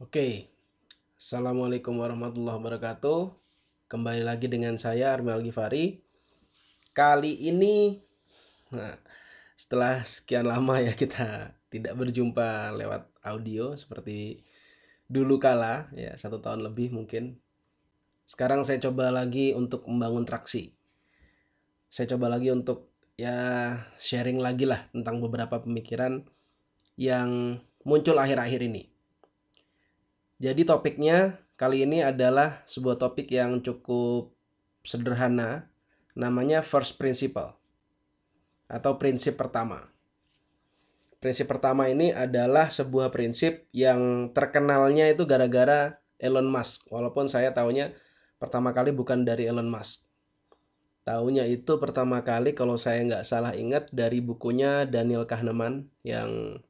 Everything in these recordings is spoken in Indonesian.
Oke, Assalamualaikum warahmatullahi wabarakatuh. Kembali lagi dengan saya Armi Al-Ghifari. Kali ini, nah, setelah sekian lama ya kita tidak berjumpa lewat audio seperti dulu kala, ya satu tahun lebih mungkin. Sekarang saya coba lagi untuk membangun traksi. Saya coba lagi untuk ya sharing lagi lah tentang beberapa pemikiran yang muncul akhir-akhir ini. Jadi topiknya kali ini adalah sebuah topik yang cukup sederhana, namanya first principle atau prinsip pertama. Prinsip pertama ini adalah sebuah prinsip yang terkenalnya itu gara-gara Elon Musk. Walaupun saya tahunya pertama kali bukan dari Elon Musk. Tahunya itu pertama kali kalau saya nggak salah ingat dari bukunya Daniel Kahneman yang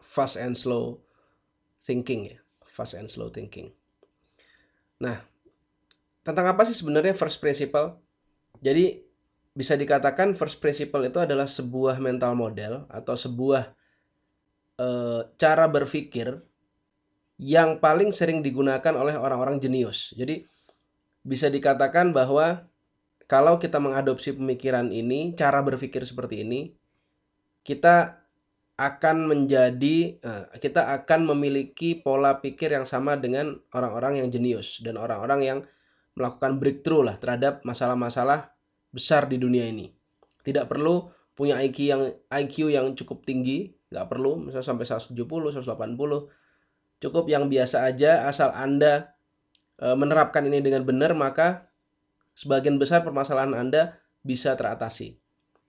Fast and Slow Thinking ya fast and slow thinking. Nah, tentang apa sih sebenarnya first principle? Jadi bisa dikatakan first principle itu adalah sebuah mental model atau sebuah e, cara berpikir yang paling sering digunakan oleh orang-orang jenius. Jadi bisa dikatakan bahwa kalau kita mengadopsi pemikiran ini, cara berpikir seperti ini, kita akan menjadi eh, kita akan memiliki pola pikir yang sama dengan orang-orang yang jenius dan orang-orang yang melakukan breakthrough lah terhadap masalah-masalah besar di dunia ini. Tidak perlu punya IQ yang IQ yang cukup tinggi, nggak perlu misalnya sampai 170, 180. Cukup yang biasa aja asal Anda e, menerapkan ini dengan benar maka sebagian besar permasalahan Anda bisa teratasi.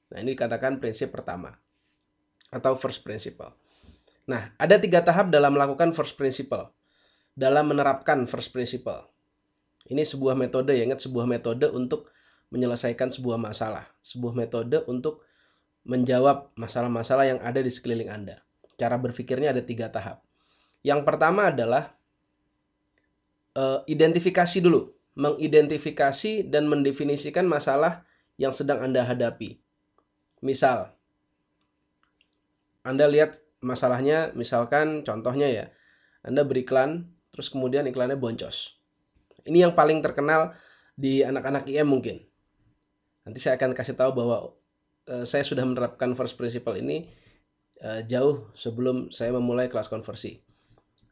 Nah, ini dikatakan prinsip pertama atau first principle. Nah, ada tiga tahap dalam melakukan first principle. Dalam menerapkan first principle. Ini sebuah metode ya, ingat sebuah metode untuk menyelesaikan sebuah masalah. Sebuah metode untuk menjawab masalah-masalah yang ada di sekeliling Anda. Cara berpikirnya ada tiga tahap. Yang pertama adalah uh, identifikasi dulu. Mengidentifikasi dan mendefinisikan masalah yang sedang Anda hadapi. Misal, anda lihat masalahnya misalkan contohnya ya Anda beriklan terus kemudian iklannya boncos. Ini yang paling terkenal di anak-anak IM mungkin. Nanti saya akan kasih tahu bahwa uh, saya sudah menerapkan first principle ini uh, jauh sebelum saya memulai kelas konversi.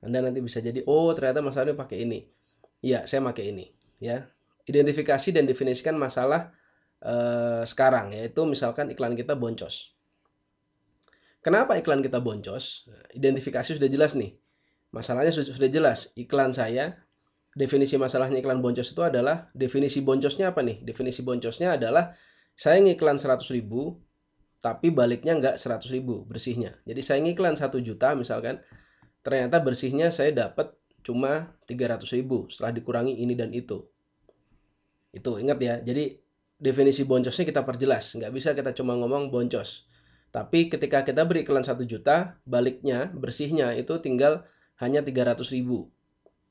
Anda nanti bisa jadi oh ternyata masalahnya pakai ini. Ya saya pakai ini ya. Identifikasi dan definisikan masalah uh, sekarang yaitu misalkan iklan kita boncos Kenapa iklan kita boncos? Identifikasi sudah jelas nih. Masalahnya sudah jelas. Iklan saya, definisi masalahnya iklan boncos itu adalah, definisi boncosnya apa nih? Definisi boncosnya adalah, saya ngiklan 100 ribu, tapi baliknya nggak 100 ribu bersihnya. Jadi saya ngiklan 1 juta misalkan, ternyata bersihnya saya dapat cuma 300 ribu setelah dikurangi ini dan itu. Itu ingat ya. Jadi definisi boncosnya kita perjelas. Nggak bisa kita cuma ngomong boncos. Tapi ketika kita beri iklan 1 juta, baliknya, bersihnya itu tinggal hanya 300 ribu.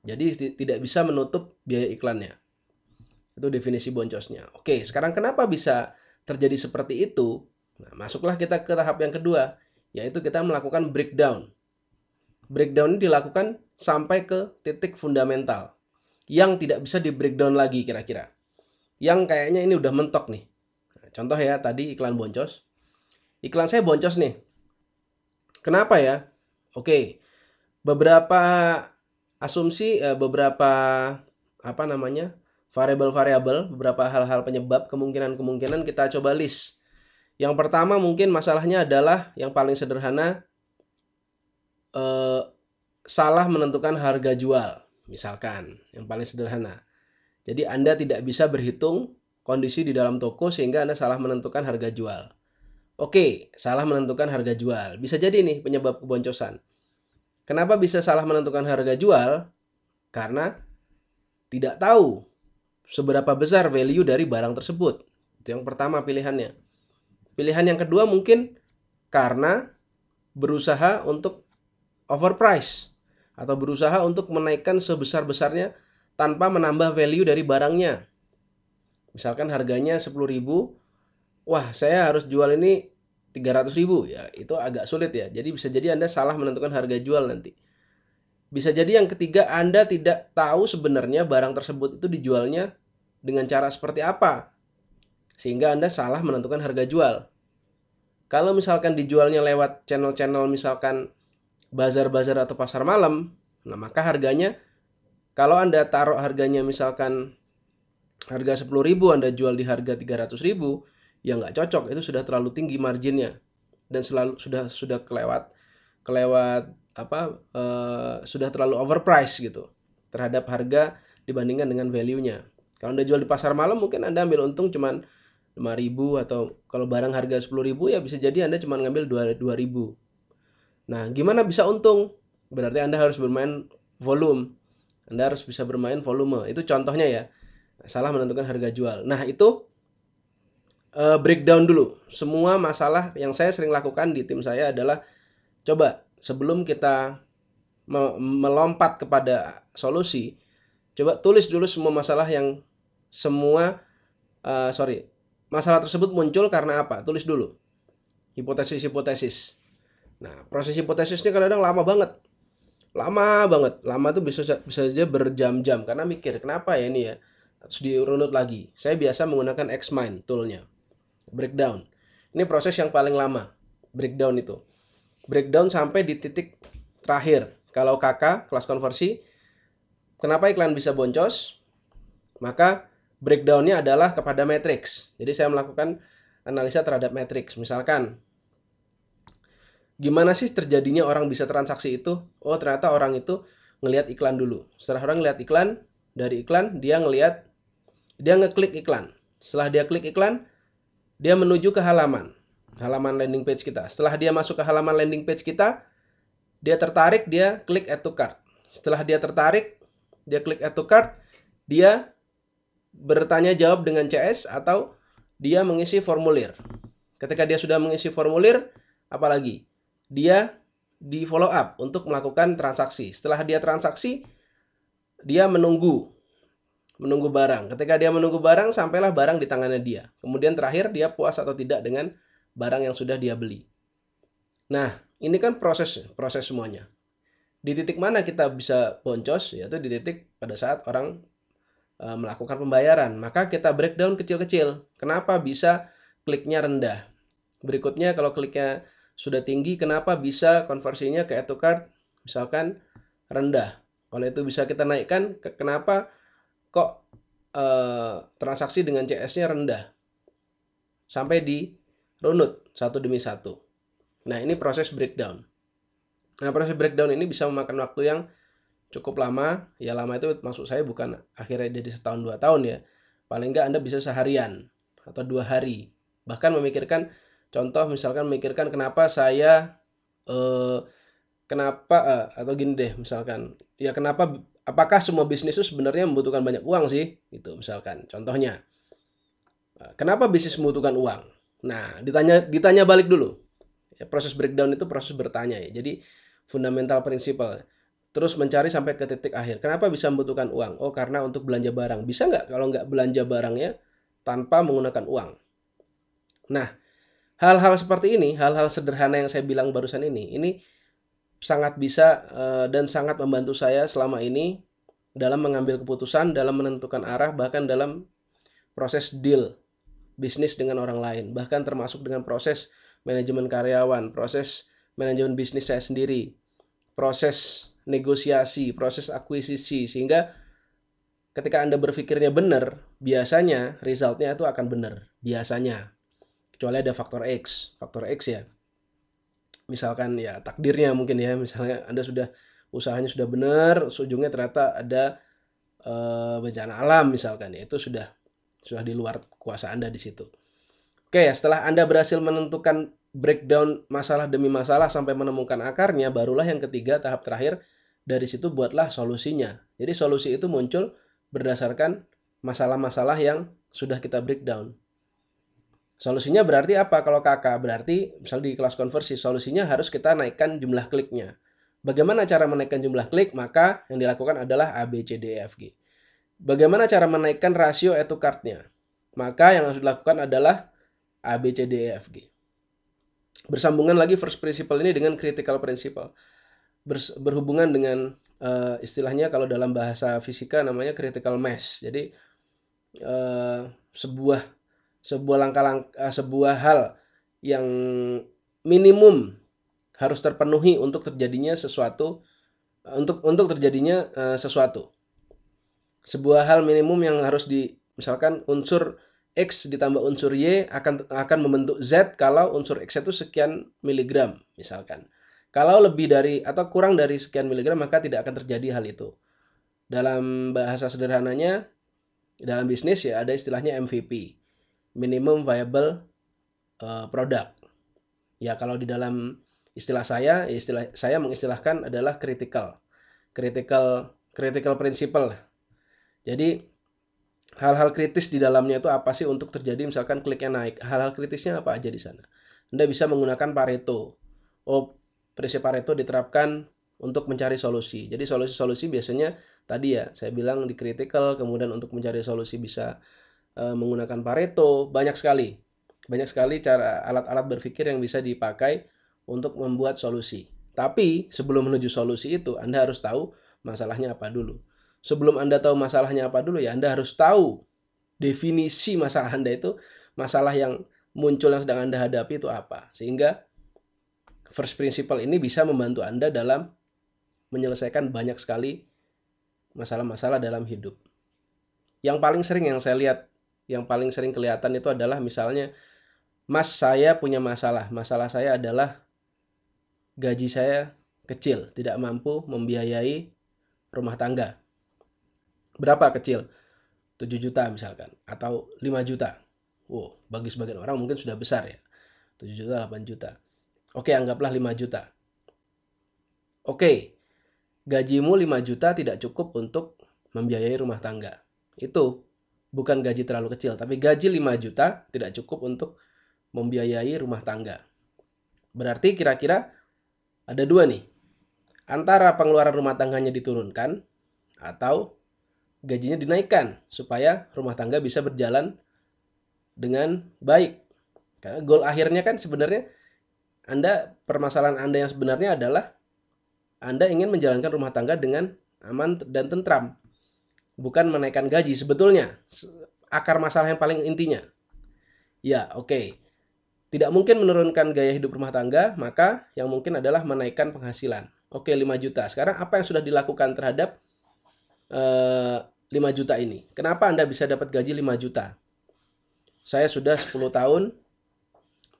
Jadi tidak bisa menutup biaya iklannya. Itu definisi boncosnya. Oke, sekarang kenapa bisa terjadi seperti itu? Nah, masuklah kita ke tahap yang kedua, yaitu kita melakukan breakdown. Breakdown ini dilakukan sampai ke titik fundamental yang tidak bisa di breakdown lagi kira-kira. Yang kayaknya ini udah mentok nih. Nah, contoh ya tadi iklan boncos iklan saya boncos nih. Kenapa ya? Oke, beberapa asumsi, eh, beberapa apa namanya variabel-variabel, beberapa hal-hal penyebab kemungkinan-kemungkinan kita coba list. Yang pertama mungkin masalahnya adalah yang paling sederhana eh, salah menentukan harga jual, misalkan yang paling sederhana. Jadi Anda tidak bisa berhitung kondisi di dalam toko sehingga Anda salah menentukan harga jual. Oke, salah menentukan harga jual. Bisa jadi nih penyebab keboncosan. Kenapa bisa salah menentukan harga jual? Karena tidak tahu seberapa besar value dari barang tersebut. Itu yang pertama pilihannya. Pilihan yang kedua mungkin karena berusaha untuk overprice atau berusaha untuk menaikkan sebesar-besarnya tanpa menambah value dari barangnya. Misalkan harganya 10.000, wah saya harus jual ini 300 ribu ya itu agak sulit ya jadi bisa jadi anda salah menentukan harga jual nanti Bisa jadi yang ketiga Anda tidak tahu sebenarnya barang tersebut itu dijualnya dengan cara seperti apa. Sehingga Anda salah menentukan harga jual. Kalau misalkan dijualnya lewat channel-channel misalkan bazar-bazar atau pasar malam, nah maka harganya kalau Anda taruh harganya misalkan harga 10.000 Anda jual di harga 300.000, ya nggak cocok, itu sudah terlalu tinggi marginnya dan selalu sudah sudah kelewat kelewat apa uh, sudah terlalu overpriced gitu terhadap harga dibandingkan dengan value-nya. Kalau Anda jual di pasar malam mungkin Anda ambil untung cuman 5000 atau kalau barang harga 10000 ya bisa jadi Anda cuma ngambil 2000. Nah, gimana bisa untung? Berarti Anda harus bermain volume. Anda harus bisa bermain volume. Itu contohnya ya. Salah menentukan harga jual. Nah, itu uh, breakdown dulu. Semua masalah yang saya sering lakukan di tim saya adalah coba sebelum kita me melompat kepada solusi, coba tulis dulu semua masalah yang semua uh, sorry masalah tersebut muncul karena apa? Tulis dulu hipotesis-hipotesis. Nah proses hipotesisnya kadang-kadang lama banget, lama banget, lama tuh bisa bisa saja berjam-jam karena mikir kenapa ya ini ya harus dirunut lagi. Saya biasa menggunakan Xmind toolnya, breakdown. Ini proses yang paling lama, breakdown itu breakdown sampai di titik terakhir. Kalau kakak kelas konversi, kenapa iklan bisa boncos? Maka breakdownnya adalah kepada matrix. Jadi saya melakukan analisa terhadap matrix. Misalkan, gimana sih terjadinya orang bisa transaksi itu? Oh ternyata orang itu ngelihat iklan dulu. Setelah orang ngelihat iklan, dari iklan dia ngelihat, dia ngeklik iklan. Setelah dia klik iklan, dia menuju ke halaman halaman landing page kita. Setelah dia masuk ke halaman landing page kita, dia tertarik, dia klik add to cart. Setelah dia tertarik, dia klik add to cart, dia bertanya jawab dengan CS atau dia mengisi formulir. Ketika dia sudah mengisi formulir, apalagi dia di follow up untuk melakukan transaksi. Setelah dia transaksi, dia menunggu menunggu barang. Ketika dia menunggu barang, sampailah barang di tangannya dia. Kemudian terakhir dia puas atau tidak dengan barang yang sudah dia beli. Nah, ini kan proses proses semuanya. Di titik mana kita bisa boncos yaitu di titik pada saat orang e, melakukan pembayaran. Maka kita breakdown kecil-kecil. Kenapa bisa kliknya rendah? Berikutnya kalau kliknya sudah tinggi, kenapa bisa konversinya ke cart misalkan rendah? Oleh itu bisa kita naikkan. Kenapa kok e, transaksi dengan CS-nya rendah? Sampai di runut satu demi satu. Nah, ini proses breakdown. Nah, proses breakdown ini bisa memakan waktu yang cukup lama. Ya, lama itu maksud saya bukan akhirnya jadi setahun dua tahun ya. Paling nggak Anda bisa seharian atau dua hari. Bahkan memikirkan, contoh misalkan memikirkan kenapa saya, eh, kenapa, eh, atau gini deh misalkan, ya kenapa, apakah semua bisnis itu sebenarnya membutuhkan banyak uang sih? Gitu misalkan, contohnya. Eh, kenapa bisnis membutuhkan uang? Nah, ditanya ditanya balik dulu. Ya, proses breakdown itu proses bertanya ya. Jadi fundamental prinsipal. Terus mencari sampai ke titik akhir. Kenapa bisa membutuhkan uang? Oh, karena untuk belanja barang. Bisa nggak kalau nggak belanja barangnya tanpa menggunakan uang? Nah, hal-hal seperti ini, hal-hal sederhana yang saya bilang barusan ini, ini sangat bisa uh, dan sangat membantu saya selama ini dalam mengambil keputusan, dalam menentukan arah, bahkan dalam proses deal bisnis dengan orang lain, bahkan termasuk dengan proses manajemen karyawan, proses manajemen bisnis saya sendiri, proses negosiasi, proses akuisisi, sehingga ketika Anda berpikirnya benar, biasanya resultnya itu akan benar, biasanya. Kecuali ada faktor X, faktor X ya. Misalkan ya takdirnya mungkin ya, misalnya Anda sudah usahanya sudah benar, ujungnya ternyata ada uh, bencana alam misalkan ya, itu sudah sudah di luar kuasa Anda di situ. Oke ya, setelah Anda berhasil menentukan breakdown masalah demi masalah sampai menemukan akarnya, barulah yang ketiga tahap terakhir dari situ buatlah solusinya. Jadi solusi itu muncul berdasarkan masalah-masalah yang sudah kita breakdown. Solusinya berarti apa? Kalau kakak berarti misal di kelas konversi solusinya harus kita naikkan jumlah kliknya. Bagaimana cara menaikkan jumlah klik? Maka yang dilakukan adalah A, B, C, D, E, F, G. Bagaimana cara menaikkan rasio cart-nya? Maka yang harus dilakukan adalah A, B, C, D, E, F, G. Bersambungan lagi first principle ini dengan critical principle. berhubungan dengan uh, istilahnya kalau dalam bahasa fisika namanya critical mass. Jadi uh, sebuah sebuah langkah-langkah sebuah hal yang minimum harus terpenuhi untuk terjadinya sesuatu untuk untuk terjadinya uh, sesuatu. Sebuah hal minimum yang harus di misalkan unsur X ditambah unsur Y akan akan membentuk Z kalau unsur X itu sekian miligram misalkan. Kalau lebih dari atau kurang dari sekian miligram maka tidak akan terjadi hal itu. Dalam bahasa sederhananya dalam bisnis ya ada istilahnya MVP, minimum viable uh, product. Ya kalau di dalam istilah saya, istilah saya mengistilahkan adalah critical. Critical critical principle. Jadi hal-hal kritis di dalamnya itu apa sih untuk terjadi misalkan kliknya naik. Hal-hal kritisnya apa aja di sana. Anda bisa menggunakan Pareto. Oh, prinsip Pareto diterapkan untuk mencari solusi. Jadi solusi-solusi biasanya tadi ya saya bilang di critical, kemudian untuk mencari solusi bisa menggunakan Pareto, banyak sekali. Banyak sekali cara alat-alat berpikir yang bisa dipakai untuk membuat solusi. Tapi sebelum menuju solusi itu, Anda harus tahu masalahnya apa dulu. Sebelum Anda tahu masalahnya apa dulu ya, Anda harus tahu definisi masalah Anda itu, masalah yang muncul yang sedang Anda hadapi itu apa. Sehingga first principle ini bisa membantu Anda dalam menyelesaikan banyak sekali masalah-masalah dalam hidup. Yang paling sering yang saya lihat, yang paling sering kelihatan itu adalah misalnya, Mas saya punya masalah. Masalah saya adalah gaji saya kecil, tidak mampu membiayai rumah tangga. Berapa kecil? 7 juta misalkan atau 5 juta. Wow, bagi sebagian orang mungkin sudah besar ya. 7 juta, 8 juta. Oke, anggaplah 5 juta. Oke, gajimu 5 juta tidak cukup untuk membiayai rumah tangga. Itu bukan gaji terlalu kecil, tapi gaji 5 juta tidak cukup untuk membiayai rumah tangga. Berarti kira-kira ada dua nih. Antara pengeluaran rumah tangganya diturunkan atau gajinya dinaikkan supaya rumah tangga bisa berjalan dengan baik. Karena goal akhirnya kan sebenarnya Anda permasalahan Anda yang sebenarnya adalah Anda ingin menjalankan rumah tangga dengan aman dan tentram. Bukan menaikkan gaji sebetulnya. Akar masalah yang paling intinya. Ya, oke. Okay tidak mungkin menurunkan gaya hidup rumah tangga, maka yang mungkin adalah menaikkan penghasilan. Oke, 5 juta. Sekarang apa yang sudah dilakukan terhadap uh, eh, 5 juta ini? Kenapa Anda bisa dapat gaji 5 juta? Saya sudah 10 tahun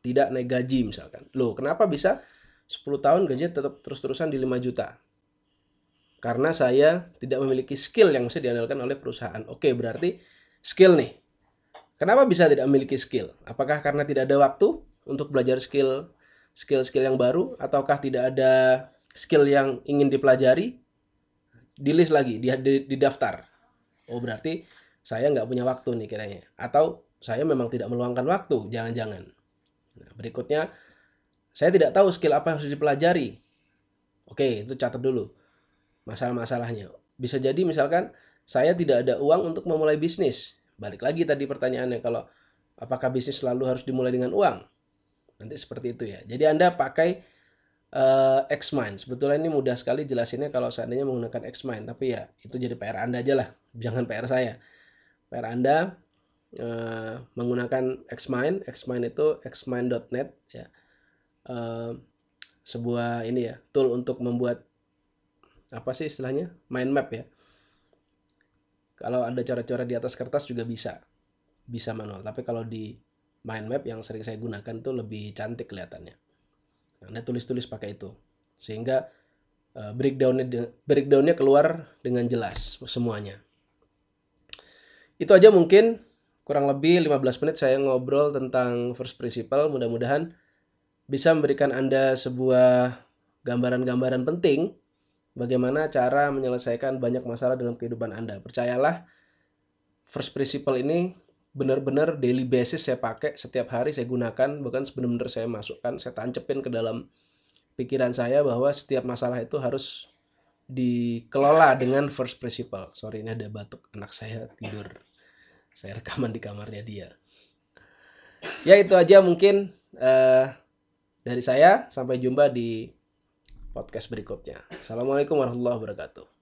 tidak naik gaji misalkan. Loh, kenapa bisa 10 tahun gajinya tetap terus-terusan di 5 juta? Karena saya tidak memiliki skill yang bisa diandalkan oleh perusahaan. Oke, berarti skill nih. Kenapa bisa tidak memiliki skill? Apakah karena tidak ada waktu untuk belajar skill skill-skill yang baru ataukah tidak ada skill yang ingin dipelajari? Di list lagi, di, di, di daftar. Oh berarti saya nggak punya waktu nih kiranya. Atau saya memang tidak meluangkan waktu, jangan-jangan. Nah, berikutnya, saya tidak tahu skill apa yang harus dipelajari. Oke, itu catat dulu. Masalah-masalahnya. Bisa jadi misalkan saya tidak ada uang untuk memulai bisnis Balik lagi tadi pertanyaannya kalau apakah bisnis selalu harus dimulai dengan uang? Nanti seperti itu ya. Jadi Anda pakai uh, Xmind. Sebetulnya ini mudah sekali jelasinnya kalau seandainya menggunakan Xmind. Tapi ya itu jadi PR Anda aja lah. Jangan PR saya. PR Anda uh, menggunakan Xmind. Xmind itu xmind.net ya. Uh, sebuah ini ya tool untuk membuat apa sih istilahnya mind map ya kalau ada coret-coret di atas kertas juga bisa. Bisa manual. Tapi kalau di mind map yang sering saya gunakan tuh lebih cantik kelihatannya. Anda tulis-tulis pakai itu. Sehingga uh, breakdownnya breakdownnya keluar dengan jelas semuanya. Itu aja mungkin kurang lebih 15 menit saya ngobrol tentang first principle. Mudah-mudahan bisa memberikan Anda sebuah gambaran-gambaran penting bagaimana cara menyelesaikan banyak masalah dalam kehidupan Anda. Percayalah, first principle ini benar-benar daily basis saya pakai, setiap hari saya gunakan, bukan benar-benar saya masukkan, saya tancepin ke dalam pikiran saya bahwa setiap masalah itu harus dikelola dengan first principle. Sorry ini ada batuk anak saya tidur. Saya rekaman di kamarnya dia. Ya itu aja mungkin uh, dari saya. Sampai jumpa di podcast berikutnya. Assalamualaikum warahmatullahi wabarakatuh.